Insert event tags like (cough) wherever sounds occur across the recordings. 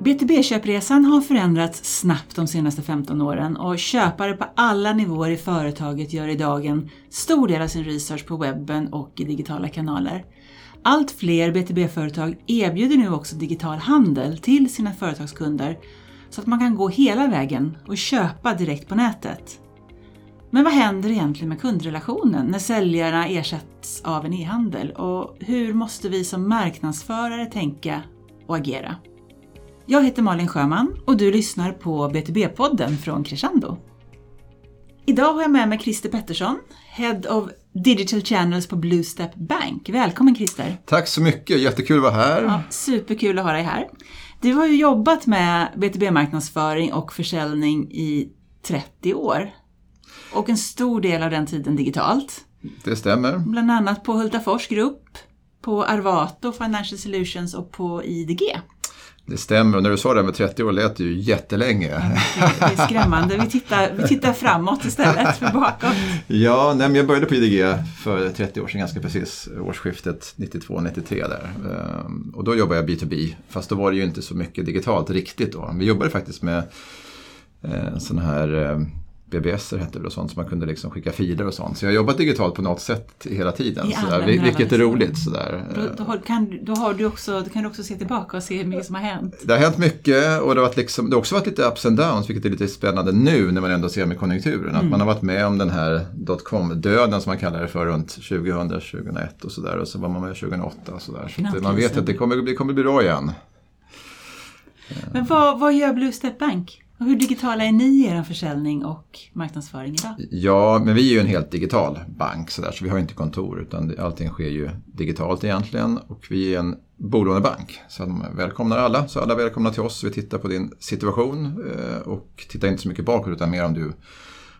BTB-köpresan har förändrats snabbt de senaste 15 åren och köpare på alla nivåer i företaget gör idag en stor del av sin research på webben och i digitala kanaler. Allt fler BTB-företag erbjuder nu också digital handel till sina företagskunder så att man kan gå hela vägen och köpa direkt på nätet. Men vad händer egentligen med kundrelationen när säljarna ersätts av en e-handel och hur måste vi som marknadsförare tänka och agera? Jag heter Malin Sjöman och du lyssnar på BTB-podden från Crescendo. Idag har jag med mig Christer Pettersson, Head of Digital Channels på Bluestep Bank. Välkommen Christer! Tack så mycket, jättekul att vara här. Ja, superkul att ha dig här. Du har ju jobbat med BTB-marknadsföring och försäljning i 30 år. Och en stor del av den tiden digitalt. Det stämmer. Bland annat på Hultafors Group, på Arvato Financial Solutions och på IDG. Det stämmer och när du sa det med 30 år lät det ju jättelänge. Det är skrämmande. Vi tittar, vi tittar framåt istället för bakåt. Ja, nej, men jag började på IDG för 30 år sedan ganska precis, årsskiftet 92-93 där. Ehm, och då jobbade jag B2B, fast då var det ju inte så mycket digitalt riktigt då. Vi jobbade faktiskt med eh, sån här ehm, BBS hette det och sånt, så man kunde liksom skicka filer och sånt. Så jag har jobbat digitalt på något sätt hela tiden, sådär, vilket är roligt. Sådär. Då, då, kan, då, har du också, då kan du också se tillbaka och se hur mycket som har hänt. Det har hänt mycket och det har, liksom, det har också varit lite ups and downs, vilket är lite spännande nu när man ändå ser med konjunkturen. Mm. Att man har varit med om den här dotcom-döden som man kallar det för runt 2000, 2001 och sådär. Och så var man med 2008 och sådär. Så man vet att det kommer, det kommer bli bra igen. Men vad, vad gör Blue Step Bank? Och hur digitala är ni i er försäljning och marknadsföring idag? Ja, men vi är ju en helt digital bank så, där, så vi har inte kontor utan allting sker ju digitalt egentligen. Och vi är en bolånebank så de välkomnar alla. Så alla är välkomna till oss. Vi tittar på din situation eh, och tittar inte så mycket bakåt utan mer om du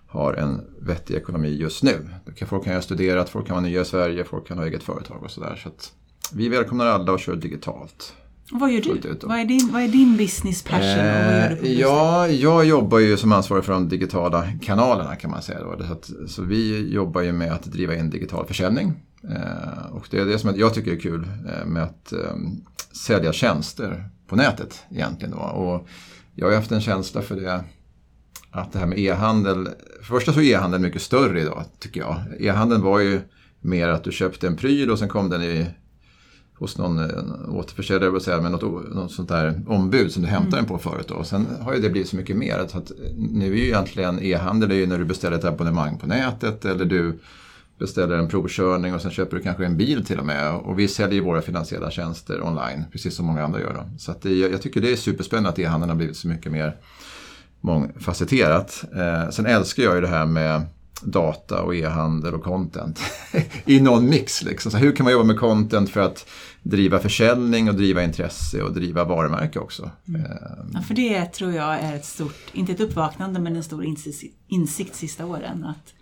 har en vettig ekonomi just nu. Folk kan ju ha studerat, folk kan vara nya i Sverige, folk kan ha eget företag och sådär. Så, så vi välkomnar alla och kör digitalt. Vad gör du? Vad är, din, vad är din business passion? Eh, ja, jag jobbar ju som ansvarig för de digitala kanalerna kan man säga. Då. Så, att, så vi jobbar ju med att driva in digital försäljning. Eh, och det är det som jag tycker är kul eh, med att eh, sälja tjänster på nätet egentligen. Då. Och jag har haft en känsla för det att det här med e-handel, för det första så är e-handeln mycket större idag tycker jag. E-handeln var ju mer att du köpte en pryl och sen kom den i hos någon eh, återförsäljare säga, med något, något sånt där ombud som du hämtar mm. den på förut. Då. Sen har ju det blivit så mycket mer. Så att nu är ju egentligen e-handel är när du beställer ett abonnemang på nätet eller du beställer en provkörning och sen köper du kanske en bil till och med. Och vi säljer våra finansiella tjänster online, precis som många andra gör. Då. Så att det, jag tycker det är superspännande att e-handeln har blivit så mycket mer mångfacetterat. Eh, sen älskar jag ju det här med data och e-handel och content (laughs) i någon mix. Liksom. Så hur kan man jobba med content för att driva försäljning och driva intresse och driva varumärke också. Mm. Ehm. Ja, för det tror jag är ett stort, inte ett uppvaknande, men en stor insikt, insikt sista åren. Att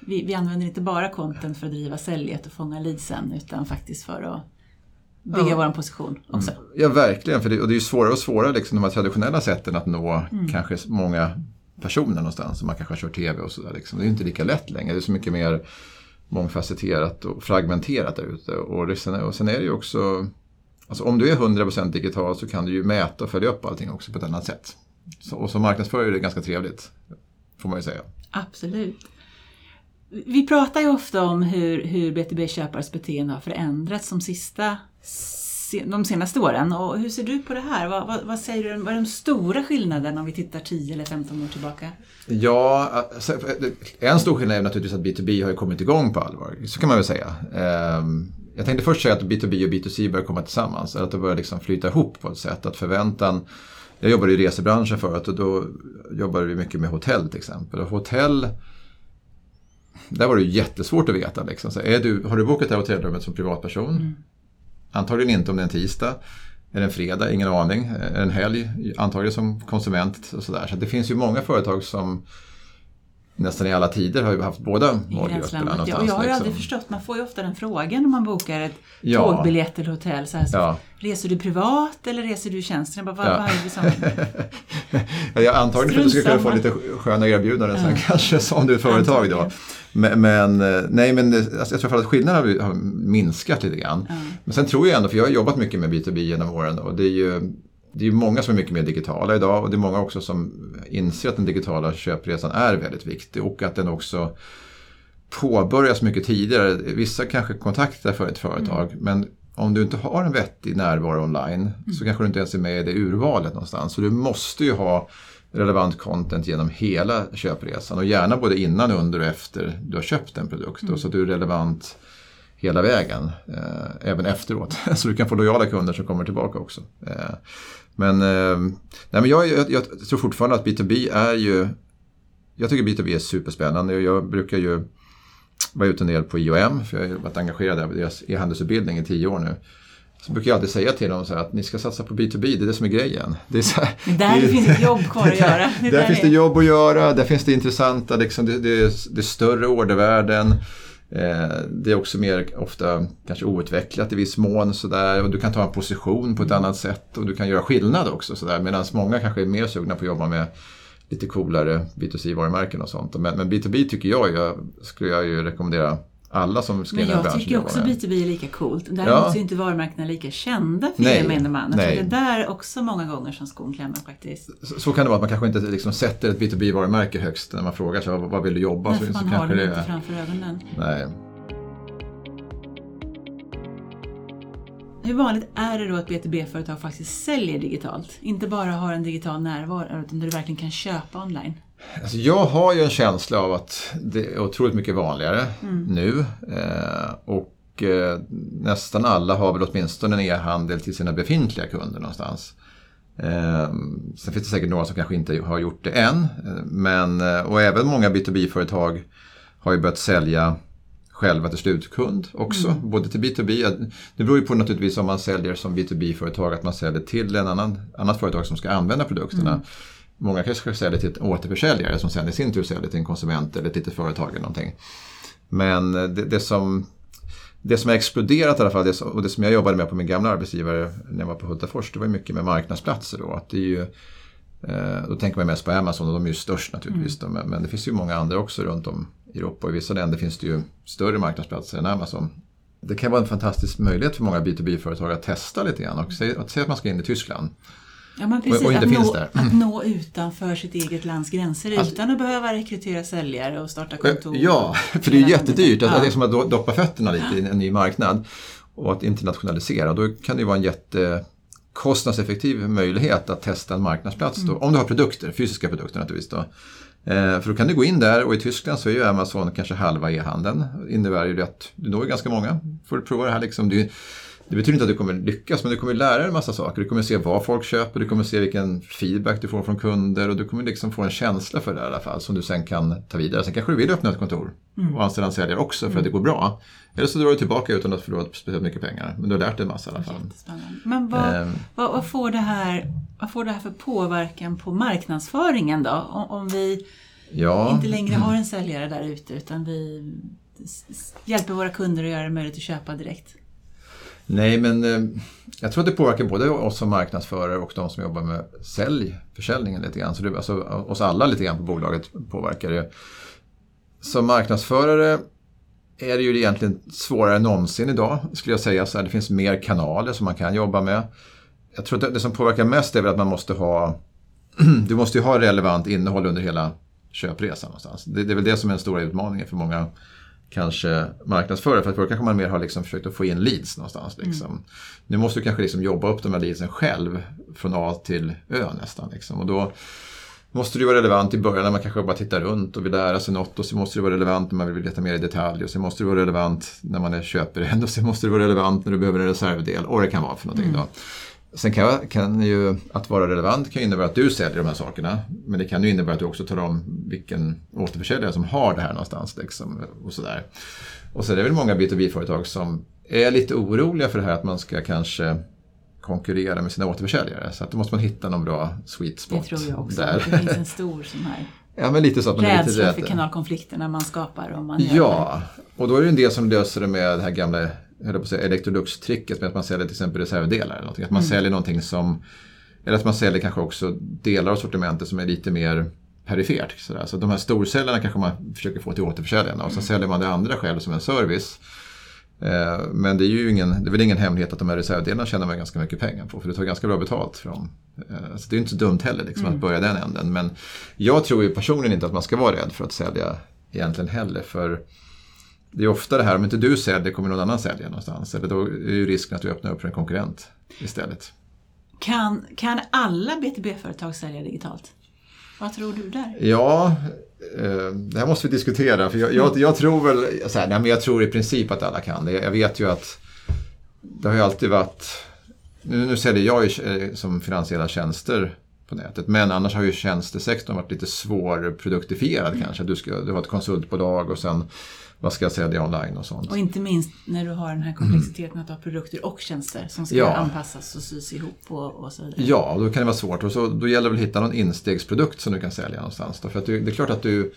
vi, vi använder inte bara content för att driva säljet och fånga leadsen, utan faktiskt för att bygga ja. vår position också. Mm. Ja, verkligen. För det, och det är ju svårare och svårare, liksom, de här traditionella sätten att nå mm. kanske många personer någonstans. Man kanske har kört TV och sådär. Liksom. Det är inte lika lätt längre. Det är så mycket mer mångfacetterat och fragmenterat där ute. Och, och sen är det ju också, alltså om du är 100% digital så kan du ju mäta och följa upp allting också på ett annat sätt. Så, och som marknadsförare är det ganska trevligt, får man ju säga. Absolut. Vi pratar ju ofta om hur, hur BTB-köpares beteende har förändrats de sista de senaste åren. Och hur ser du på det här? Vad, vad, vad, säger du, vad är de stora skillnaderna om vi tittar 10 eller 15 år tillbaka? Ja, alltså, en stor skillnad är naturligtvis att B2B har kommit igång på allvar. Så kan man väl säga. Ehm, jag tänkte först säga att B2B och B2C börjar komma tillsammans. Att det börjar liksom flyta ihop på ett sätt. Att förväntan jag jobbade i resebranschen förut och då jobbade vi mycket med hotell till exempel. Och hotell där var det jättesvårt att veta. Liksom. Så är du, har du bokat det här hotellrummet som privatperson? Mm. Antagligen inte om det är en tisdag. Är det en fredag? Ingen aning. Är det en helg? Antagligen som konsument och sådär. Så det finns ju många företag som nästan i alla tider har ju haft båda målgrupperna. Ja, jag har ju liksom. aldrig förstått, man får ju ofta den frågan om man bokar ett ja. tågbiljett eller hotell. Så här, så ja. Reser du privat eller reser du i tjänsten? Jag bara, ja. liksom... (laughs) ja, antagligen för att du ska kunna få lite sköna erbjudanden sen kanske som du är företag då. Men, men, eh, nej, men alltså, jag tror att skillnaderna har minskat lite grann. Men sen tror jag ändå, för jag har jobbat mycket med B2B genom åren och det är ju det är många som är mycket mer digitala idag och det är många också som inser att den digitala köpresan är väldigt viktig och att den också påbörjas mycket tidigare. Vissa kanske kontaktar för ett företag mm. men om du inte har en vettig närvaro online mm. så kanske du inte ens är med i det urvalet någonstans. Så du måste ju ha relevant content genom hela köpresan och gärna både innan, under och efter du har köpt en produkt. Mm. så att du är relevant hela vägen, eh, även efteråt. (laughs) så du kan få lojala kunder som kommer tillbaka också. Eh, men, eh, nej, men jag, jag, jag, tror fortfarande att B2B är ju... Jag tycker B2B är superspännande. Jag brukar ju vara ute en del på IOM, för jag har varit engagerad i deras e-handelsutbildning i tio år nu. Så brukar jag alltid säga till dem så att ni ska satsa på B2B, det är det som är grejen. Det är så här, där det, finns ett jobb kvar att (laughs) göra. där, där finns det jobb att göra, där finns det intressanta, liksom, det, det, det är större ordervärden. Eh, det är också mer ofta kanske outvecklat i viss mån sådär, och du kan ta en position på ett annat sätt och du kan göra skillnad också. Medan många kanske är mer sugna på att jobba med lite coolare B2C-varumärken och sånt. Men, men, B2B tycker jag, jag skulle jag ju rekommendera alla som ska branschen. Jag tycker också B2B är lika coolt. Däremot ja. är inte varumärkena lika kända för gemene man. Det är där också många gånger som skon klämmer faktiskt. Så, så, kan det vara, att man kanske inte liksom sätter ett B2B-varumärke högst när man frågar sig vad, vad vill du jobba? Nej, så, man så har det inte framför ögonen. Nej. Hur vanligt är det då att B2B-företag faktiskt säljer digitalt? Inte bara har en digital närvaro, utan du verkligen kan köpa online? Alltså jag har ju en känsla av att det är otroligt mycket vanligare mm. nu. Eh, och eh, nästan alla har väl åtminstone en e-handel till sina befintliga kunder någonstans. Eh, sen finns det säkert några som kanske inte har gjort det än. Men, eh, och även många B2B-företag har ju börjat sälja själva till slutkund också, mm. både till B2B. Det beror ju på naturligtvis om man säljer som B2B-företag, att man säljer till en annan annat företag som ska använda produkterna. Mm. Många kanske säljer till en återförsäljare som sen i sin tur säljer till en konsument eller till ett företag eller någonting. Men det, det som det som har exploderat i alla fall, och det som jag jobbade med på min gamla arbetsgivare när jag var på Hultafors, det var mycket med marknadsplatser då. Att det är ju, eh, då tänker man mest på Amazon och de är ju störst naturligtvis. Mm. Men det finns ju många andra också runt om i Europa och i vissa länder finns det ju större marknadsplatser än Amazon. Det kan vara en fantastisk möjlighet för många B2B-företag att testa lite grann och säga att man ska in i Tyskland. Ja, men precis, och, och inte att, finns nå, där. att nå utanför sitt eget lands gränser alltså, utan att behöva rekrytera säljare och starta kontor. Ja, för det är jättedyrt. Ja. Det är som att doppa fötterna lite i en ny marknad och att internationalisera. Då kan det vara en jättekostnadseffektiv möjlighet att testa en marknadsplats. Då, mm. Om du har produkter, fysiska produkter naturligtvis. Då. Eh, för då kan du gå in där och i Tyskland så är ju Amazon kanske halva e-handeln. Det innebär ju att du når ganska många. Får du prova det här liksom. Du, det betyder inte att du kommer lyckas, men du kommer lära dig en massa saker. Du kommer se vad folk köper, du kommer se vilken feedback du får från kunder och du kommer liksom få en känsla för det i alla fall som du sen kan ta vidare. Sen kanske du vill öppna ett kontor mm. och anställa en säljare också för att det går bra. Eller så drar du tillbaka utan att förlora speciellt mycket pengar. Men du har lärt dig en massa i alla fall. Men vad, ähm. vad, vad, får det här, vad får det här för påverkan på marknadsföringen då? Om, om vi ja. inte längre har en säljare där ute utan vi hjälper våra kunder att göra det möjligt att köpa direkt? Nej, men eh, jag tror att det påverkar både oss som marknadsförare och de som jobbar med sälj, försäljningen lite grann. Så det, alltså, oss alla lite grann på bolaget påverkar det. Som marknadsförare är det ju egentligen svårare än någonsin idag, skulle jag säga. Så här, det finns mer kanaler som man kan jobba med. Jag tror att det som påverkar mest är väl att man måste ha (clears throat) du måste ju ha relevant innehåll under hela köpresan någonstans. Det, det är väl det som är den stora utmaningen för många kanske marknadsföra. För att förr kanske man mer har liksom försökt att få in leads någonstans. Liksom. Mm. Nu måste du kanske liksom jobba upp de här leadsen själv från A till Ö nästan. Liksom. Och då måste det vara relevant i början när man kanske bara tittar runt och vill lära sig något. Och så måste det vara relevant när man vill veta mer i detalj. Och så måste det vara relevant när man är köper (laughs) Och så måste det vara relevant när du behöver en reservdel. Och det kan vara för någonting. Mm. Då. Sen kan, kan ju att vara relevant kan innebära att du säljer de här sakerna. Men det kan ju innebära att du också talar om vilken återförsäljare som har det här någonstans. Liksom, och sådär. Och så är det väl många B2B-företag som är lite oroliga för det här att man ska kanske konkurrera med sina återförsäljare. Så att då måste man hitta någon bra sweet spot. Det tror jag också. Där. Det finns en stor sån här (laughs) Ja, men lite så att man Rädsla är lite rädd. för kanalkonflikterna man skapar. Om man ja, och då är det en del som löser det med det här gamla höll på att säga, Electrolux-tricket med att man säljer till exempel reservdelar. Eller någonting. Att man mm. säljer någonting som, eller att man säljer kanske också delar av sortimentet som är lite mer perifert. Sådär. Så de här storsäljarna kanske man försöker få till återförsäljarna och så mm. säljer man det andra själv som en service. Eh, men det är ju ingen, det är väl ingen hemlighet att de här reservdelarna tjänar man ganska mycket pengar på för det tar ganska bra betalt för dem. Eh, så det är inte så dumt heller liksom, mm. att börja den änden. Men jag tror ju personligen inte att man ska vara rädd för att sälja egentligen heller. För det är ofta det här, om inte du säljer kommer någon annan sälja någonstans. Eller då är ju risken att du öppnar upp för en konkurrent istället. Kan, kan alla BTB-företag sälja digitalt? Vad tror du där? Ja, eh, det här måste vi diskutera. För jag, jag, jag tror väl, så här, nej, men jag tror i princip att alla kan det. Jag vet ju att det har ju alltid varit, nu, nu säljer jag ju eh, som finansiella tjänster på nätet. Men annars har ju tjänstesektorn varit lite svårproduktifierad mm. kanske. Du, ska, du har ett konsultbolag och sen vad ska jag sälja online och sånt. Och inte minst när du har den här komplexiteten mm. att har produkter och tjänster som ska ja. anpassas och sys ihop och, och så vidare. Ja, då kan det vara svårt. Och så, då gäller det att hitta någon instegsprodukt som du kan sälja någonstans. Då. För att du, det är klart att du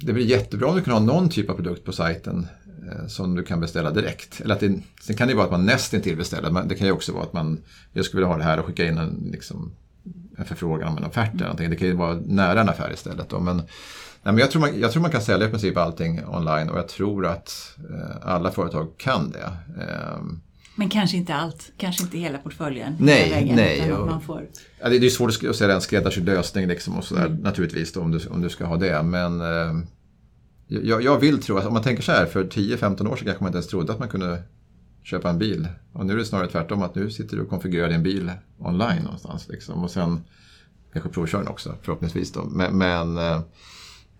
det blir jättebra om du kan ha någon typ av produkt på sajten eh, som du kan beställa direkt. Eller att det, sen kan det vara att man nästintill beställer, men det kan ju också vara att man jag skulle vilja ha det här och skicka in en, liksom, en förfrågan om en offert eller någonting. Det kan ju vara nära en affär istället. Då. Men Nej, men jag, tror man, jag tror man kan sälja i princip allting online och jag tror att eh, alla företag kan det. Eh, men kanske inte allt, kanske inte hela portföljen. Nej, vägen, nej. Och, man får... ja, det, är svårt att säga en skräddarsydd lösning liksom och sådär, mm. naturligtvis då, om, du, om du ska ha det. Men eh, jag, jag, vill tro att om man tänker så här, för 10-15 år sedan kanske man inte ens trodde att man kunde köpa en bil. Och nu är det snarare tvärtom, att nu sitter du och konfigurerar din bil online någonstans. Liksom, och sen kanske provkör den också, förhoppningsvis. Då. Men, men eh,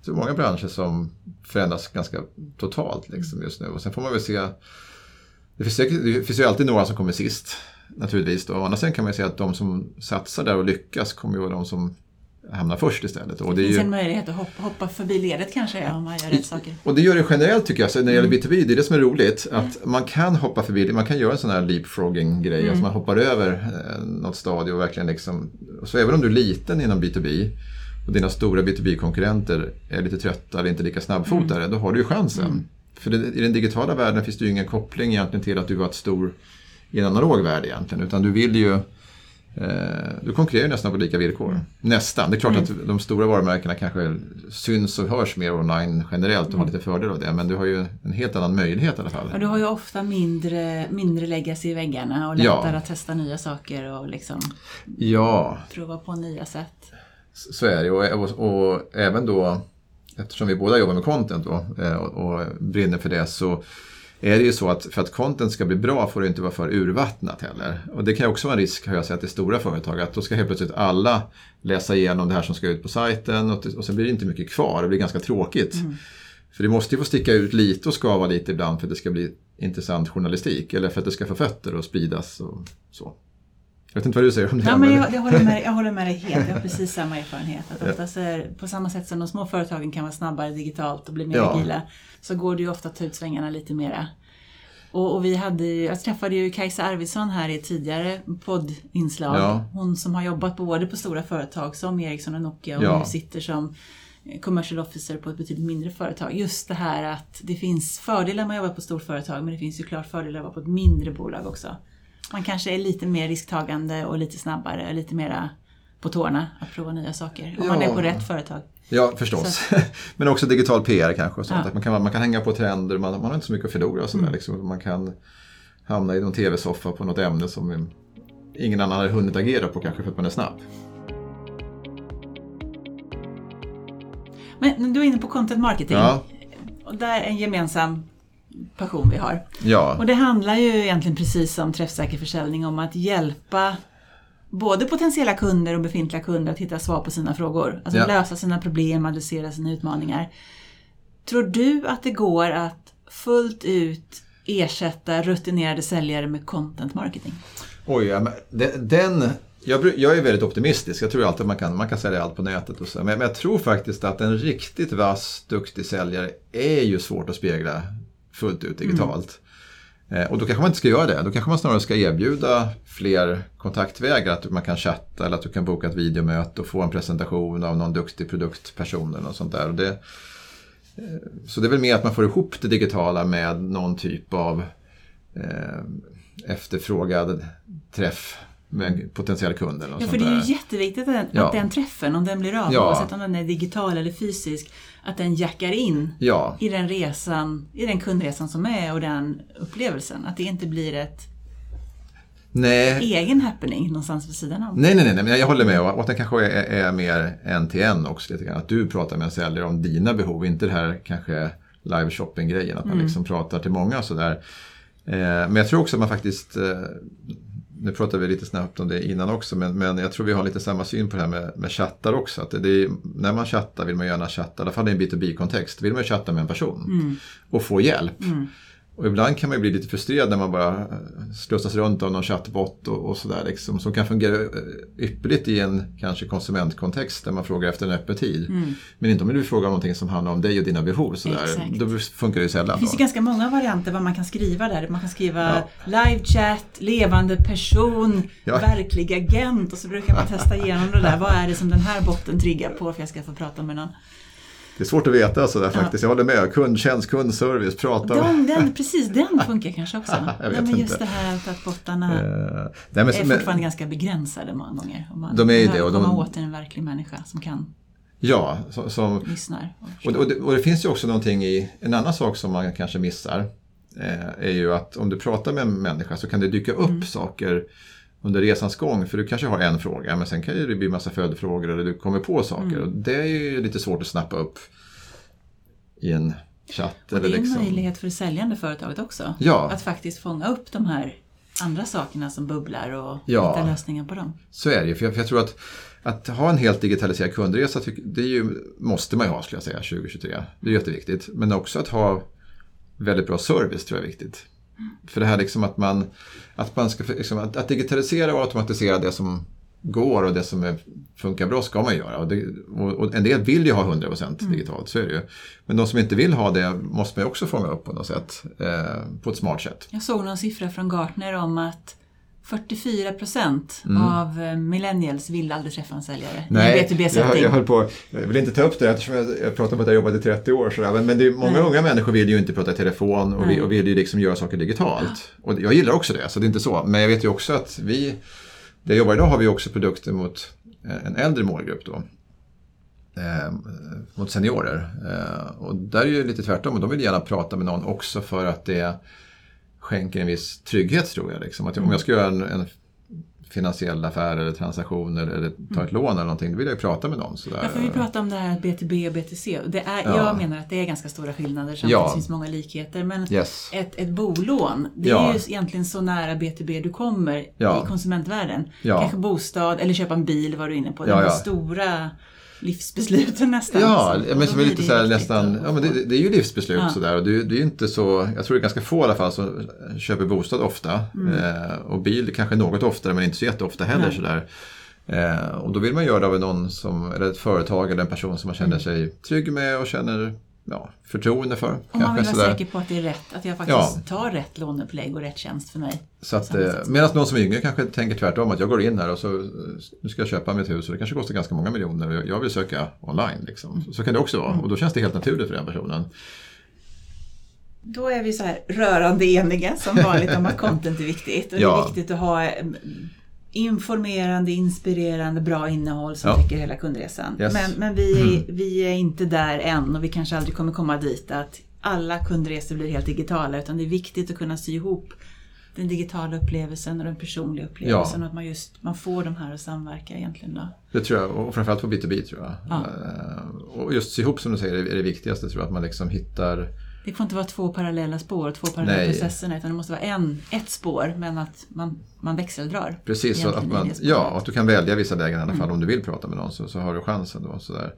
det är många branscher som förändras ganska totalt liksom just nu. Och sen får man väl se. Det finns, det finns ju alltid några som kommer sist. Naturligtvis. Då. Å andra sidan kan man ju säga att de som satsar där och lyckas kommer ju vara de som hamnar först istället. Och det, det finns ju... en möjlighet att hoppa, hoppa förbi ledet kanske om man gör rätt saker. Och det gör det generellt tycker jag. Så när det gäller mm. B2B, det är det som är roligt. Att man kan hoppa förbi, man kan göra en sån här leapfrogging grej. Mm. Alltså man hoppar över eh, något stadie och verkligen liksom. Så även om du är liten inom B2B och dina stora B2B-konkurrenter är lite trötta eller inte lika snabbfotade, mm. då har du ju chansen. Mm. För det, i den digitala världen finns det ju ingen koppling egentligen till att du var ett stor i en analog värld egentligen. Utan du vill ju du konkurrerar ju nästan på lika villkor. Mm. Nästan. Det är klart mm. att de stora varumärkena kanske syns och hörs mer online generellt och har mm. lite fördel av det. Men du har ju en helt annan möjlighet i alla fall. Och du har ju ofta mindre, mindre legacy i väggarna och lättare ja. att testa nya saker och liksom ja. prova på nya sätt. Så är det och, och, och, även då eftersom vi båda jobbar med content då, eh, och, och brinner för det så är det ju så att för att content ska bli bra får det inte vara för urvattnat heller. Och det kan ju också vara en risk, har jag sett, i stora företag. Att då ska helt plötsligt alla läsa igenom det här som ska ut på sajten och, och sen blir det inte mycket kvar. Det blir ganska tråkigt. Mm. För det måste ju få sticka ut lite och skava lite ibland för att det ska bli intressant journalistik. Eller för att det ska få fötter och spridas och så. Jag vet inte vad du säger om det. Ja, men jag, jag, håller med, jag håller med dig helt. Jag har precis samma (laughs) erfarenhet. Att oftast är, på samma sätt som de små företagen kan vara snabbare digitalt och bli mer ja. agila så går det ju ofta att ta ut svängarna lite mera. Och, och, vi hade, jag träffade ju Kajsa Arvidsson här i ett tidigare poddinslag. Ja. Hon som har jobbat både på stora företag som Ericsson och Nokia och ja. nu sitter som commercial officer på ett betydligt mindre företag. Just det här att det finns fördelar med att jobba på storföretag men det finns ju klart fördelar med att vara på ett mindre bolag också man kanske är lite mer risktagande och lite snabbare, lite mera på tårna att prova nya saker. Om ja. man är på rätt företag. Ja, förstås. (laughs) Men också digital PR kanske. Och sånt. Ja. Man, kan, man kan hänga på trender, man, man har inte så mycket att förlora. Mm. liksom. Man kan hamna i någon tv-soffa på något ämne som ingen annan har hunnit agera på kanske för att man är snabb. Men du är inne på content marketing. Ja. Och där är en gemensam passion vi har. Ja. Och det handlar ju egentligen precis som träffsäker försäljning om att hjälpa både potentiella kunder och befintliga kunder att hitta svar på sina frågor. Alltså ja. lösa sina problem, adressera sina utmaningar. Tror du att det går att fullt ut ersätta rutinerade säljare med content marketing? Oj, ja, den, jag, jag, är väldigt optimistisk. Jag tror alltid att man kan, man kan sälja allt på nätet. Och så. Men, men jag tror faktiskt att en riktigt vass, duktig säljare är ju svårt att spegla fullt ut digitalt. Mm. Och då kanske man inte ska göra det. Då kanske man snarare ska erbjuda fler kontaktvägar. Att man kan chatta eller att du kan boka ett videomöte och få en presentation av någon duktig produktperson eller något sånt där. Och det, eh, så det är väl mer att man får ihop det digitala med någon typ av eh, efterfrågad träff med en potentiell kund eller Ja, för det är ju jätteviktigt att den, Ja. att den träffen, om den blir av, Ja. oavsett om den är digital eller fysisk, att den jackar in Ja, i den resan, i den kundresan som är och den upplevelsen. Att det inte blir ett nej. egen happening någonstans vid sidan om. Nej, nej, nej, men jag håller med. Och att den kanske är, är mer en till en också lite grann. Att du pratar med en säljare om dina behov, inte det här kanske live shopping-grejen. Att man liksom pratar till många och sådär. Eh, men jag tror också att man faktiskt, eh, nu pratade vi lite snabbt om det innan också, men, men jag tror vi har lite samma syn på det här med, med chattar också. Att det, det är, när man chattar vill man gärna chatta, i alla fall i en B2B-kontext, vill man chatta med en person och få hjälp. Och ibland kan man ju bli lite frustrerad när man bara eh, slussas runt av någon chattbot och, och sådär. Liksom, som kan fungera eh, ypperligt i en kanske konsumentkontext där man frågar efter en öppettid. Men inte om du frågar om någonting som handlar om dig och dina behov. Sådär. Exakt. Då funkar det ju sällan. Det finns ju ganska många varianter vad man kan skriva där. Man kan skriva live chat, levande person, Ja. verklig agent och så brukar man testa igenom det där. Vad är det som den här botten triggar på för att jag ska få prata med någon? Det är svårt att veta sådär faktiskt. Jag håller med. Kundtjänst, kundservice, prata med... Den, precis, den (laughs) funkar kanske också. Jag vet Nej, men just inte. det här att bottarna Eh, nej, men, är men, fortfarande ganska begränsade många gånger. Och man De är ju det, och de- komma åt en verklig människa som kan ja, som, som, lyssna. och Och, det, och det finns ju också någonting i, en annan sak som man kanske missar. Eh, är ju att om du pratar med en människa så kan det dyka upp saker under resans gång. För du kanske har en fråga men sen kan det bli massa följdfrågor eller du kommer på saker. Och det är ju lite svårt att snappa upp i en chatt. Och eller det är en liksom. möjlighet för det säljande företaget också. Ja. Att faktiskt fånga upp de här andra sakerna som bubblar och Ja. hitta lösningar på dem. Så är det ju. För jag, för jag tror att, att ha en helt digitaliserad kundresa, det är ju, måste man ju ha skulle jag säga 2023. Det är jätteviktigt. Men också att ha väldigt bra service tror jag är viktigt. För det här liksom att man, att man ska, liksom, att, att digitalisera och automatisera det som går och det som är, funkar bra ska man göra. Och, det, och, och en del vill ju ha 100% digitalt, så är det ju. Men de som inte vill ha det måste man ju också fånga upp på något sätt. Eh, på ett smart sätt. Jag såg någon siffra från Gartner om att 44 procent Mm. av eh, millennials vill aldrig träffa en säljare i en B2B-setting. jag, på, jag vill inte ta upp det eftersom jag, jag pratar om att jag jobbat i 30 år. Sådär. Men, men det är, många Nej. unga människor vill ju inte prata i telefon och, vi, Nej. och vill ju liksom göra saker digitalt. Och jag gillar också det, så det är inte så. Men jag vet ju också att vi, där jag jobbar idag har vi också produkter mot eh, en äldre målgrupp då. Eh, mot seniorer. Eh, och där är det ju lite tvärtom. Och de vill gärna prata med någon också för att det skänker en viss trygghet tror jag. Liksom. Att om jag ska göra en, en finansiell affär eller transaktion eller, ta ett lån eller någonting, då vill jag ju prata med någon. Sådär. Ja, för vi pratar om det här BTB och BTC. Det är, Ja. Jag menar att det är ganska stora skillnader samtidigt Ja. det finns många likheter. Men Yes. ett, ett bolån, det Ja. är ju egentligen så nära BTB du kommer Ja. i konsumentvärlden. Ja. Kanske bostad eller köpa en bil var du inne på. Ja, De ja. stora livsbesluten (laughs) nästan. Ja, Så- men som är lite så här nästan, ja men det, det är ju livsbeslut Ja. sådär och det, det är inte så, jag tror det är ganska få i alla fall som köper bostad ofta. Mm. Eh, och bil kanske något oftare men inte så jätteofta heller Nej. sådär. Eh, och då vill man göra det av någon som, eller ett företag eller en person som man känner Mm. sig trygg med och känner ja, förtroende för. Om man vill vara sådär. säker på att det är rätt, att jag faktiskt Ja. tar rätt låneupplägg och rätt tjänst för mig. Så att, Samma eh, medan någon som är yngre kanske tänker tvärtom att jag går in här och så eh, nu ska jag köpa mitt hus och det kanske kostar ganska många miljoner och jag- vill söka online. Liksom. Så kan det också vara och då känns det helt naturligt för den personen. Då är vi så här rörande eniga som vanligt om att (laughs) content är viktigt. Och det Ja. är viktigt att ha eh, informerande, inspirerande, bra innehåll som Ja. täcker hela kundresan. Yes. Men, men vi, är, vi är inte där än och vi kanske aldrig kommer komma dit att alla kundresor blir helt digitala utan det är viktigt att kunna sy ihop den digitala upplevelsen och den personliga upplevelsen och att man just man får de här att samverka egentligen. Då. Det tror jag, och framförallt på B2B tror jag. Ja. Eh, Och just sy ihop som du säger är det viktigaste tror jag, att man liksom hittar Det får inte vara två parallella spår, två parallella Nej. processer utan det måste vara en, ett spår men att man, man växeldrar. Precis, så att man, ja, att du kan välja vissa vägar i alla fall om du vill prata med någon så, så har du chansen då. Sådär.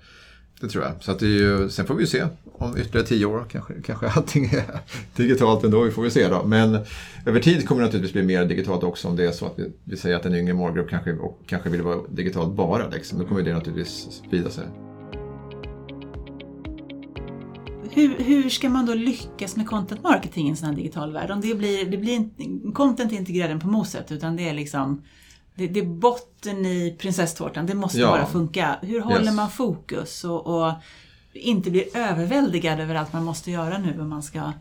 Det tror jag. Så att det är ju, sen får vi ju se om ytterligare tio år kanske, kanske allting är (laughs) digitalt ändå. Vi får vi se då. Men över tid kommer det naturligtvis bli mer digitalt också om det är så att vi, vi säger att en yngre målgrupp kanske, kanske vill vara digitalt bara. Liksom. Då kommer det naturligtvis sprida sig. Hur, hur ska man då lyckas med content marketing i en sån här digital värld? Om det blir, det blir inte, content är inte grädden på moset utan det är liksom det, det är botten i prinsesstårtan, det måste Ja. bara funka. Hur håller Yes. man fokus och, och inte blir överväldigad över allt man måste göra nu om man ska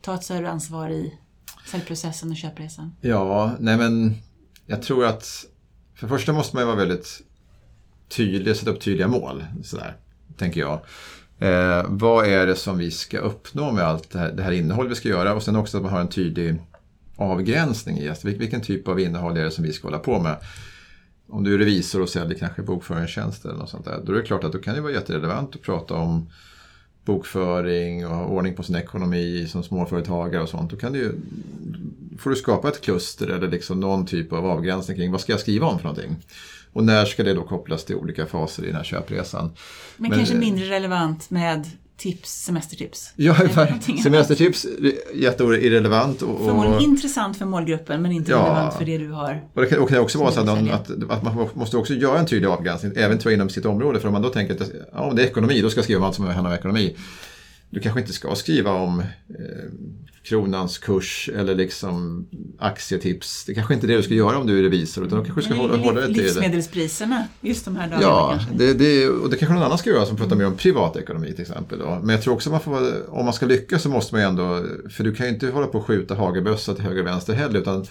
ta ett större ansvar i säljprocessen och köpresan? Ja, nej men Jag tror att för det första måste man ju vara väldigt tydlig, sätta upp tydliga mål. Sådär, tänker jag. Eh, vad är det som vi ska uppnå med allt det här, det här innehållet vi ska göra och sen också att man har en tydlig avgränsning i alltså, vilken typ av innehåll är det som vi ska hålla på med. Om du är revisor och säljer kanske bokföringstjänster eller något sånt där, då är det klart att då kan det vara jätterelevant att prata om bokföring och ha ordning på sin ekonomi som småföretagare och sånt. Då kan du, får du skapa ett kluster eller liksom någon typ av avgränsning kring vad ska jag skriva om för någonting. Och när ska det då kopplas till olika faser i den här köpresan. Men, Men kanske mindre relevant med tips, semestertips? Ja, semestertips, jätteirrelevant. Och, och, Förmodligen intressant för målgruppen men inte ja, relevant för det du har. Och det kan, och det kan också vara så att, att, att, man måste också göra en tydlig avgränsning, även tror inom sitt område. För om man då tänker att ja, om det är ekonomi, då ska jag skriva om allt som handlar om ekonomi. Du kanske inte ska skriva om eh, kronans kurs eller liksom aktietips. Det kanske inte är det du ska göra om du är revisor utan då kanske du ska Nej, hålla, hålla dig till Livsmedelspriserna just de här dagarna Ja. Det, det, och det kanske någon annan ska göra som pratar mer om privatekonomi till exempel. Då. Men jag tror också att man får, om man ska lyckas så måste man ju ändå, för du kan ju inte hålla på och skjuta hagelbössa till höger och vänster heller utan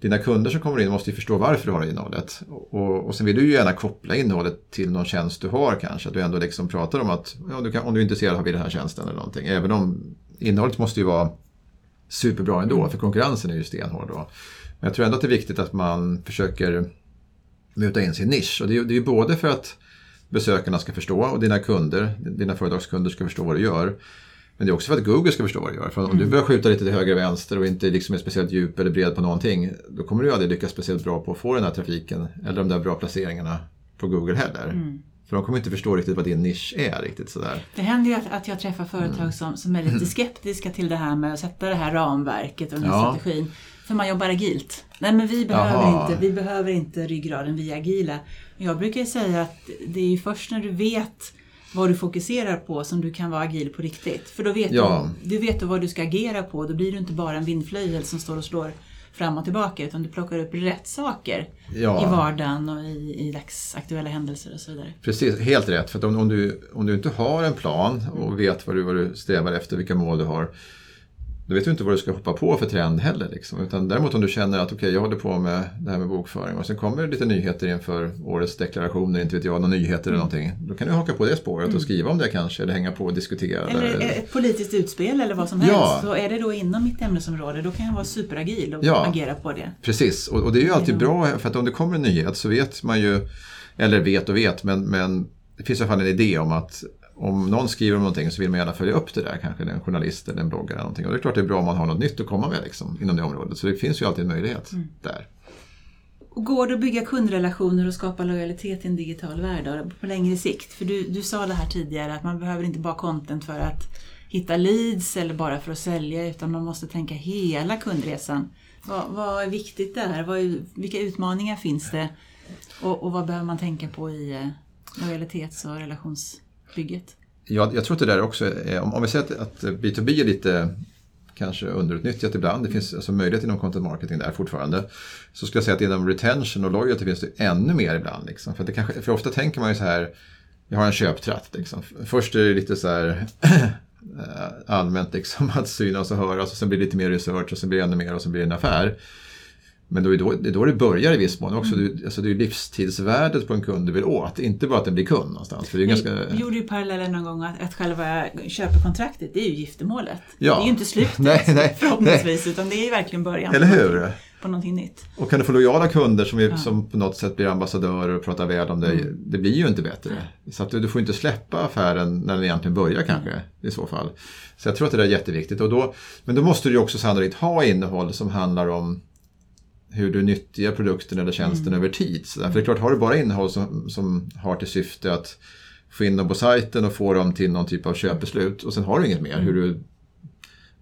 dina kunder som kommer in måste ju förstå varför du har det innehållet. Och, och sen vill du ju gärna koppla innehållet till någon tjänst du har kanske. Att du ändå liksom pratar om att ja, du kan, om du är intresserad av den här tjänsten eller någonting. Även om innehållet måste ju vara superbra ändå, mm. för konkurrensen är ju stenhård då. Men jag tror ändå att det är viktigt att man försöker muta in sin nisch. Och det är ju både för att besökarna ska förstå och dina kunder, dina företagskunder ska förstå vad du gör. Men det är också för att Google ska förstå vad du gör. För om mm. du börjar skjuta lite till höger och vänster och inte liksom är speciellt djup eller bred på någonting. Då kommer du aldrig lyckas speciellt bra på att få den här trafiken eller de där bra placeringarna på Google heller. Mm. För de kommer inte förstå riktigt vad din nisch är. riktigt sådär. Det händer ju att, att jag träffar företag mm. som, som är lite (laughs) skeptiska till det här med att sätta det här ramverket och den här ja. strategin. För man jobbar agilt. Nej men vi behöver, inte, vi behöver inte ryggraden, vi är agila. Jag brukar säga att det är först när du vet vad du fokuserar på som du kan vara agil på riktigt. För då vet ja. du, du vet vad du ska agera på. Då blir du inte bara en vindflöjel som står och slår fram och tillbaka utan du plockar upp rätt saker ja. i vardagen och i, i dagsaktuella händelser och så vidare. Precis, helt rätt. För om, om, du, om du inte har en plan och vet vad du, vad du strävar efter, vilka mål du har då vet du inte vad du ska hoppa på för trend heller. Liksom. Utan däremot om du känner att okej, okay, jag håller på med det här med bokföring och sen kommer det lite nyheter inför årets deklarationer, inte vet jag, några nyheter eller någonting. Då kan du haka på det spåret och mm. skriva om det kanske eller hänga på och diskutera. Eller, eller ett politiskt utspel eller vad som helst. Ja. Så är det då inom mitt ämnesområde, då kan jag vara superagil och ja. agera på det. Precis, och, och det är ju alltid bra för att om det kommer en nyhet så vet man ju, eller vet och vet, men, men det finns i alla fall en idé om att om någon skriver om någonting så vill man gärna följa upp det där, kanske en journalist eller en bloggare. Eller någonting. Och det är klart det är bra om man har något nytt att komma med liksom, inom det området. Så det finns ju alltid en möjlighet mm. där. Och går det att bygga kundrelationer och skapa lojalitet i en digital värld på längre sikt? För du, du sa det här tidigare att man behöver inte bara content för att hitta leads eller bara för att sälja utan man måste tänka hela kundresan. Vad, vad är viktigt där? Vad är, vilka utmaningar finns det? Och, och vad behöver man tänka på i eh, lojalitets och relations bygget? Ja, jag tror att det där också är, om, om vi säger att, att B2B är lite kanske underutnyttjat ibland. Det finns alltså möjlighet inom content marketing där fortfarande. Så skulle jag säga att inom retention och loyalty finns det ännu mer ibland. Liksom. För, det kanske, för ofta tänker man ju så här, jag har en köptratt. Liksom. Först är det lite så här (clears throat) eh, allmänt liksom, att synas och höras och sen blir det lite mer research och sen blir det ännu mer och sen blir det en affär. Men då är då, det är då det börjar i viss mån också. Mm. Alltså det är livstidsvärdet på en kund du vill åt, inte bara att den blir kund någonstans. För det är ganska... Vi gjorde ju parallellen någon gång att, att själva köpekontraktet, det är ju giftermålet. Ja. Det är ju inte slutet (laughs) nej, nej, förhoppningsvis, nej. utan det är ju verkligen början. Eller hur? På någonting nytt. Och kan du få lojala kunder som, är, ja. som på något sätt blir ambassadörer och pratar väl om dig, mm. det blir ju inte bättre. Så att du, du, får inte släppa affären när den egentligen börjar kanske, mm. i så fall. Så jag tror att det är jätteviktigt. Och då, men då måste du ju också sannolikt ha innehåll som handlar om hur du nyttjar produkten eller tjänsten mm. över tid. Så för det är klart, har du bara innehåll som, som har till syfte att få in dem på sajten och få dem till någon typ av köpbeslut och sen har du inget mer. Hur du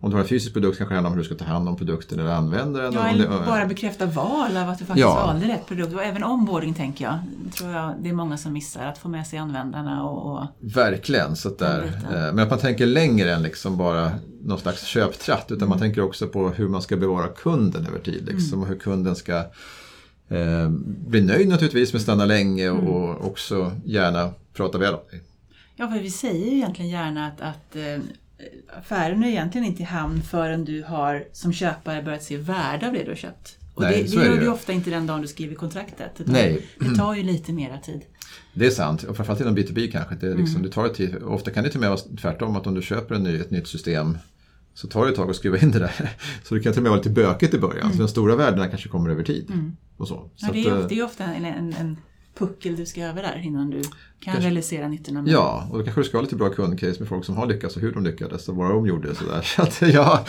om du har en fysisk produkt kanske det handlar om hur du ska ta hand om produkten eller använda den. Ja, eller bara bekräfta val av att du faktiskt ja. valde rätt produkt. Och även onboarding tänker jag. tror jag det är många som missar, att få med sig användarna. Och, och Verkligen, så där. Eh, men att man tänker längre än liksom bara någon slags köptratt. Utan mm. man tänker också på hur man ska bevara kunden över tid. Liksom, mm. Och hur kunden ska eh, bli nöjd naturligtvis med att stanna länge och, mm. och också gärna prata väl om dig. Ja, för vi säger ju egentligen gärna att, att eh, affären är egentligen inte i hamn förrän du har som köpare börjat se värde av det du har köpt. Och Nej, det, så det är det gör du ofta inte den dagen du skriver kontraktet. Nej. Det tar ju lite mera tid. Det är sant, och framförallt inom B2B kanske. Det, är Mm. liksom, det tar tid. Ofta kan det till och med vara tvärtom, att om du köper en ny, ett nytt system så tar det ett tag att skriva in det där. (laughs) Så det kan till och med vara lite bökigt i början. Så de stora värdena kanske kommer över tid. Och så. Mm. Ja, så det, att, är, eh, det är ofta en, en, en puckel du ska över där innan du kan Kanske- realisera nyttorna. med Ja, och då kanske du ska ha lite bra kundcase med folk som har lyckats och hur de lyckades och vad de gjorde. och Sådär. (laughs) Så att, ja.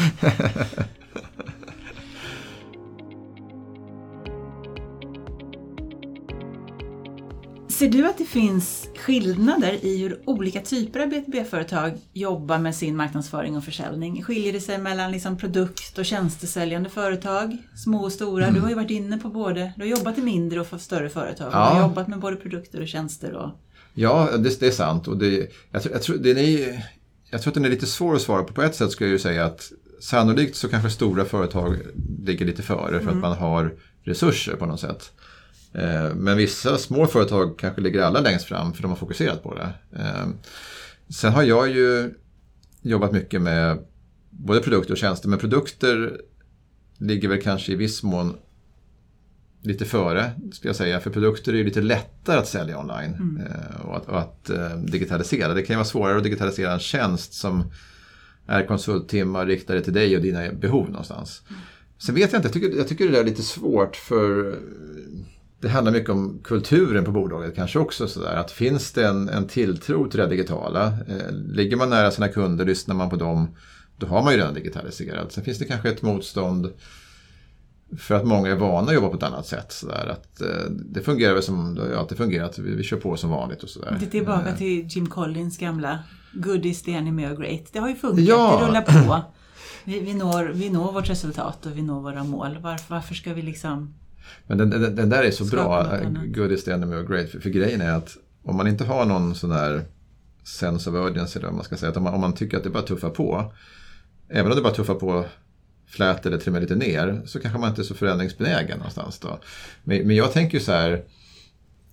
Ser du att det finns skillnader i hur olika typer av B2B-företag jobbar med sin marknadsföring och försäljning? Skiljer det sig mellan liksom produkt och tjänstesäljande företag, små och stora? Mm. Du har ju varit inne på både, du har jobbat i mindre och för större företag. Ja. Du har jobbat med både produkter och tjänster. Och, Ja, det, det är sant. Och det, jag, tror, jag, tror, den är, jag tror att den är lite svår att svara på. På ett sätt skulle jag ju säga att sannolikt så kanske stora företag ligger lite före för att man har resurser på något sätt. Eh, Men vissa små företag kanske ligger allra längst fram för de har fokuserat på det. Eh, Sen har jag ju jobbat mycket med både produkter och tjänster, men produkter ligger väl kanske i viss mån lite före, skulle jag säga. För produkter är ju lite lättare att sälja online eh, och att, och att digitalisera. Det kan ju vara svårare att digitalisera en tjänst som är konsulttimmar riktade till dig och dina behov någonstans. Sen vet jag inte, jag tycker, jag tycker det där är lite svårt för det handlar mycket om kulturen på bolaget kanske också. Sådär. Att finns det en, en tilltro till det digitala, eh, ligger man nära sina kunder, lyssnar man på dem, då har man ju redan digitaliserat. Sen finns det kanske ett motstånd för att många är vana att jobba på ett annat sätt. Sådär. Att, eh, det fungerar väl som det alltid fungerat, vi, vi kör på som vanligt och sådär. det är tillbaka Eh, till Jim Collins gamla Good is the enemy of great. Det har ju funkat, Ja. det rullar på. (laughs) Vi, vi, når, vi når vårt resultat och vi når våra mål. Varför, varför ska vi liksom... Men den, den, den där är så bra, good is the enemy of great. För, för grejen är att om man inte har någon sån här sense of urgency, eller vad man ska säga, att om man, om man tycker att det bara tuffar på, även om det bara tuffar på flät eller till och med lite ner, så kanske man inte är så förändringsbenägen någonstans. Då. Men, men jag tänker ju så här,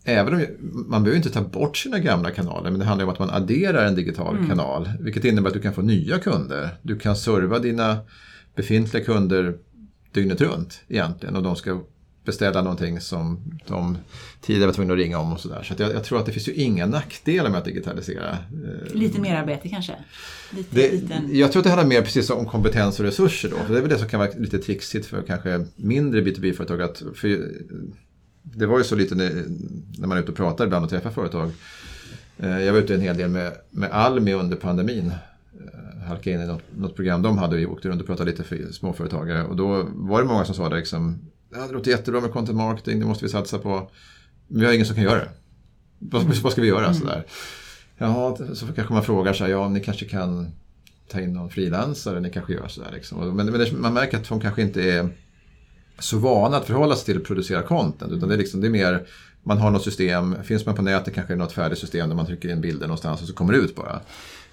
Även om man behöver inte ta bort sina gamla kanaler, men det handlar om att man adderar en digital Mm. kanal. Vilket innebär att du kan få nya kunder. Du kan serva dina befintliga kunder dygnet runt egentligen. Och de ska beställa någonting som de tidigare var tvungna att ringa om och sådär. Så att jag, jag tror att det finns ju inga nackdelar med att digitalisera. Eh, Lite mer arbete kanske? Lite, det, liten... jag tror att det handlar mer precis om kompetens och resurser då. För det är väl det som kan vara lite trixigt för kanske mindre B2B-företag. Att, för det var ju så lite när, när man är ute och pratar ibland och träffar företag. Eh, Jag var ute en hel del med, med Almi under pandemin. Eh, Halkade in i något, något program de hade. Vi åkte runt och pratade lite för småföretagare. Och då var det många som sa det liksom. Det låter jättebra med content marketing, det måste vi satsa på. Men vi har ingen som kan göra det. Vad, ska vi göra? Sådär. Jaha, så kanske man frågar så här, ja ni kanske kan ta in någon frilansare, ni kanske gör sådär. Liksom. Men, men man märker att de kanske inte är så vana att förhålla sig till att producera content. Utan det är, liksom, det är mer, man har något system, finns man på nätet kanske det är något färdigt system där man trycker in bilder någonstans och så kommer det ut bara.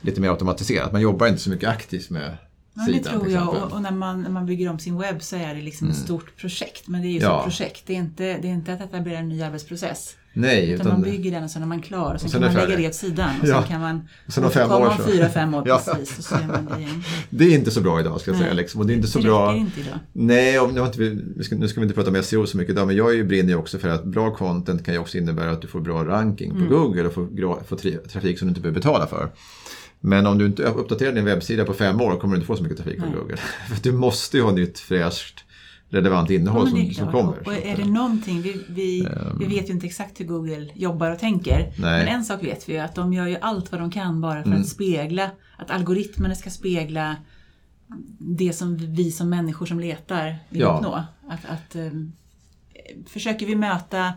Lite mer automatiserat, man jobbar inte så mycket aktivt med Ja, det tror jag. Och, och när, man, när man bygger om sin webb så är det liksom ett stort projekt. Men det är ju Ja. som projekt. Det är, inte, det är inte att etablera en ny arbetsprocess. Nej, Utan, man bygger den och sen är man klar. Och sen, Och sen kan man lägga det åt sidan. Och Ja. sen kan man Och sen fem år så- fyra, fem år Ja. precis. Och så gör man det igen. (laughs) det är inte så bra idag ska jag Nej. säga. Liksom. Och det är inte så det bra. inte idag. Nej, och nu, inte vi, nu ska vi inte prata om SEO så mycket idag, men jag brinner ju också för att bra content kan ju också innebära att du får bra ranking Mm. på Google och får, får trafik som du inte behöver betala för. Men om du inte uppdaterar din webbsida på fem år kommer du inte få så mycket trafik från Nej. Google. (laughs) för du måste ju ha nytt, fräscht, relevant Ja, innehåll är som, som kommer. Och, är det någonting, vi, vi, vi vet ju inte exakt hur Google jobbar och tänker. Men en sak vet vi ju, att de gör ju allt vad de kan bara för Mm. att spegla, att algoritmerna ska spegla det som vi som människor som letar vill Ja. uppnå. Att, att, eh, försöker vi möta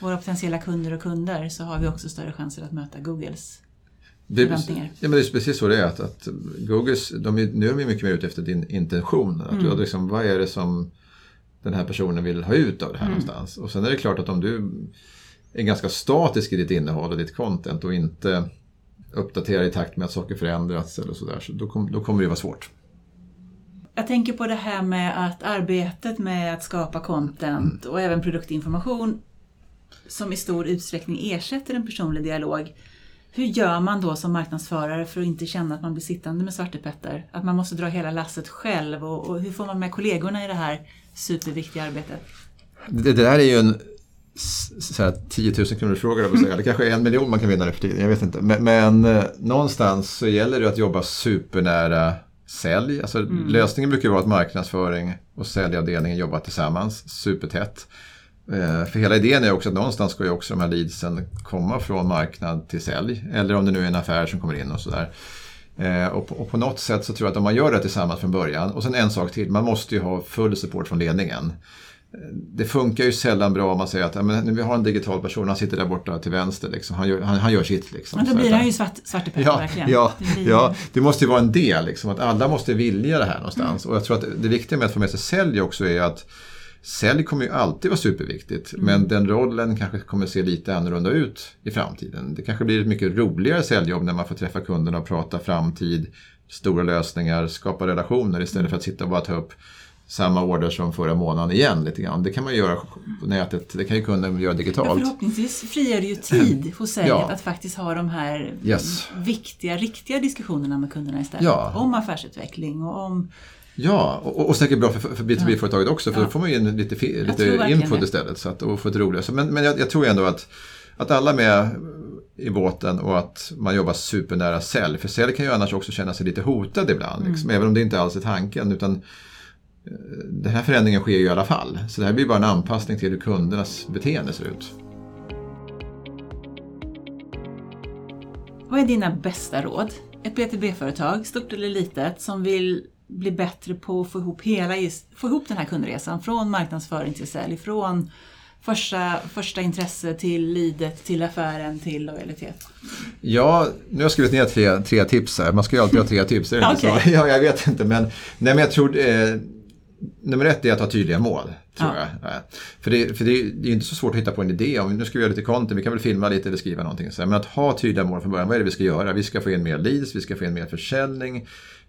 våra potentiella kunder och kunder så har vi också större chanser att möta Googles. Det, är, förväntningar. ja, men det är precis så det är. Att, att Googles, de är, nu är de mycket mer ute efter din intention. Att Mm. du, liksom, vad är det som den här personen vill ha ut av det här Mm. någonstans. Och sen är det klart att om du är ganska statisk i ditt innehåll och ditt content och inte uppdaterar i takt med att saker förändras eller sådär, så då, kom, då kommer det vara svårt. Jag tänker på det här med att arbetet med att skapa content och även produktinformation som i stor utsträckning ersätter en personlig dialog. Hur gör man då som marknadsförare för att inte känna att man blir sittande med Svarte Petter? Att man måste dra hela lasset själv och, och hur får man med kollegorna i det här superviktiga arbetet? Det, det där är ju en så här, 10 000 kronor fråga, Det kanske är en miljon man kan vinna nu för tiden, jag vet inte. Men, men eh, någonstans så gäller det att jobba supernära sälj. Alltså, mm. Lösningen brukar vara att marknadsföring och säljavdelningen jobbar tillsammans supertätt. Eh, för hela idén är också att någonstans ska ju också de här leadsen komma från marknad till sälj. Eller om det nu är en affär som kommer in och sådär. Eh, och, på, och på något sätt så tror jag att om man gör det tillsammans från början. Och sen en sak till, man måste ju ha full support från ledningen. Det funkar ju sällan bra om man säger att ja, men, vi har en digital person, han sitter där borta till vänster. Liksom. Han, gör, han, han gör sitt. Liksom. Men då blir han ju svart, svartepetter ja, verkligen. Ja, det, blir... ja, det måste ju vara en del, liksom, att alla måste vilja det här någonstans. Mm. Och jag tror att det viktiga med att få med sig sälj också är att Sälj kommer ju alltid vara superviktigt mm. men den rollen kanske kommer se lite annorlunda ut i framtiden. Det kanske blir ett mycket roligare säljjobb när man får träffa kunderna och prata framtid, stora lösningar, skapa relationer istället för att sitta och bara ta upp samma order som förra månaden igen lite grann. Det kan man göra på nätet, det kan ju kunden göra digitalt. Ja, förhoppningsvis frigör det ju tid (clears throat) hos säljet ja. att faktiskt ha de här yes. viktiga, riktiga diskussionerna med kunderna istället. Ja. Om affärsutveckling och om Ja, och, och säkert bra för, för B2B-företaget också för ja. då får man ju in lite, lite input istället så att, och få ett roligare. Men, men jag, jag, tror ändå att, att alla är med i båten och att man jobbar supernära sälj. För sälj kan ju annars också känna sig lite hotad ibland, mm. liksom, även om det inte alls är tanken. Utan den här förändringen sker ju i alla fall. Så det här blir bara en anpassning till hur kundernas beteende ser ut. Vad är dina bästa råd? Ett B2B-företag, stort eller litet, som vill bli bättre på att få ihop, hela, få ihop den här kundresan från marknadsföring till sälj, från första, första intresse till lidet, till affären, till lojalitet? Ja, nu har jag skrivit ner tre, tre tips här. Man ska ju alltid ha tre tips, är det okay. inte så? (laughs) (laughs) Ja, jag vet inte, men, nej, men jag tror eh, Nummer ett är att ha tydliga mål. Tror ja. jag. För, det, för det, är inte så svårt att hitta på en idé. Om nu ska vi göra lite content, vi kan väl filma lite eller skriva någonting. Men att ha tydliga mål från början. Vad är det vi ska göra? Vi ska få in mer leads, vi ska få in mer försäljning.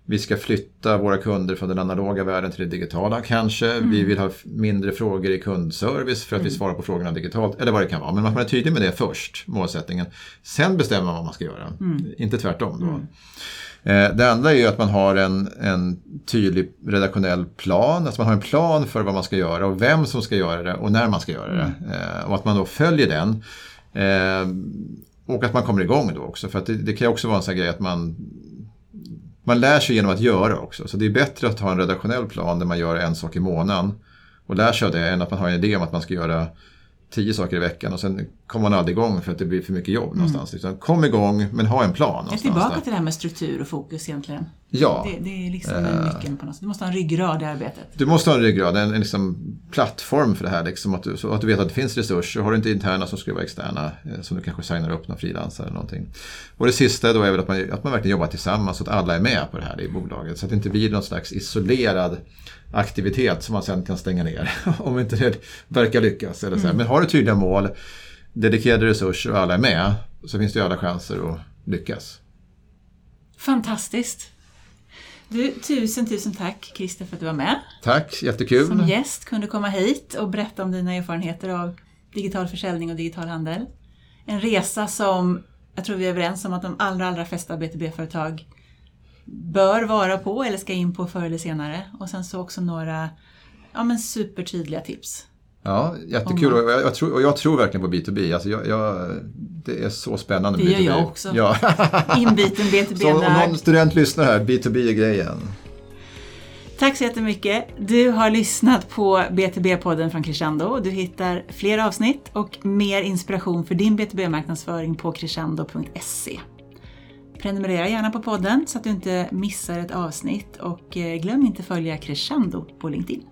Vi ska flytta våra kunder från den analoga världen till det digitala kanske. Mm. Vi vill ha mindre frågor i kundservice för att mm. vi svarar på frågorna digitalt. Eller vad det kan vara. Men man är tydlig med det först, målsättningen. Sen bestämmer man vad man ska göra. Mm. Inte tvärtom. Då. Eh, det andra är ju att man har en, en tydlig redaktionell plan. Alltså man har en plan för vad man ska göra och vem som ska göra det och när man ska göra det. Mm. Eh, och att man då följer den. Eh, och att man kommer igång då också. För det, det, kan ju också vara en sån här grej att man man lär sig genom att göra också. Så det är bättre att ha en redaktionell plan där man gör en sak i månaden och lär sig av det än att man har en idé om att man ska göra tio saker i veckan och sen kommer man aldrig igång för att det blir för mycket jobb mm. någonstans. Utan kom igång men ha en plan. Jag är tillbaka där. till det här med struktur och fokus egentligen. Ja. Det, det är liksom uh, nyckeln på något sätt. Du måste ha en ryggrad i arbetet. Du måste ha en ryggrad, en, en liksom plattform för det här. Liksom, att, du, så att du vet att det finns resurser. Har du inte interna som ska vara externa eh, som du kanske signar upp någon frilansare eller någonting. Och det sista då är väl att man, att man verkligen jobbar tillsammans så att alla är med på det här i bolaget. Så att det inte blir någon slags isolerad aktivitet som man sen kan stänga ner (laughs) om inte det verkar lyckas. Eller så mm. Men har du tydliga mål, dedikerade resurser och alla är med så finns det ju alla chanser att lyckas. Fantastiskt! Du, tusen, tusen tack Christer för att du var med. Tack, jättekul. Som gäst kunde komma hit och berätta om dina erfarenheter av digital försäljning och digital handel. En resa som jag tror vi är överens om att de allra, allra flesta B2B-företag bör vara på eller ska in på förr eller senare. Och sen så också några ja, men supertydliga tips. Ja, jättekul och jag, jag, tror, och jag tror verkligen på B2B. Alltså jag, jag, det är så spännande med Det gör jag också. Ja. (laughs) Inbiten B2B. (laughs) Så om någon student lyssnar här, B2B är grejen. Tack så jättemycket. Du har lyssnat på B2B-podden från Crescendo. Du hittar fler avsnitt och mer inspiration för din B2B-marknadsföring på crescendo.se. Prenumerera gärna på podden så att du inte missar ett avsnitt och eh, glöm inte följa Crescendo på LinkedIn.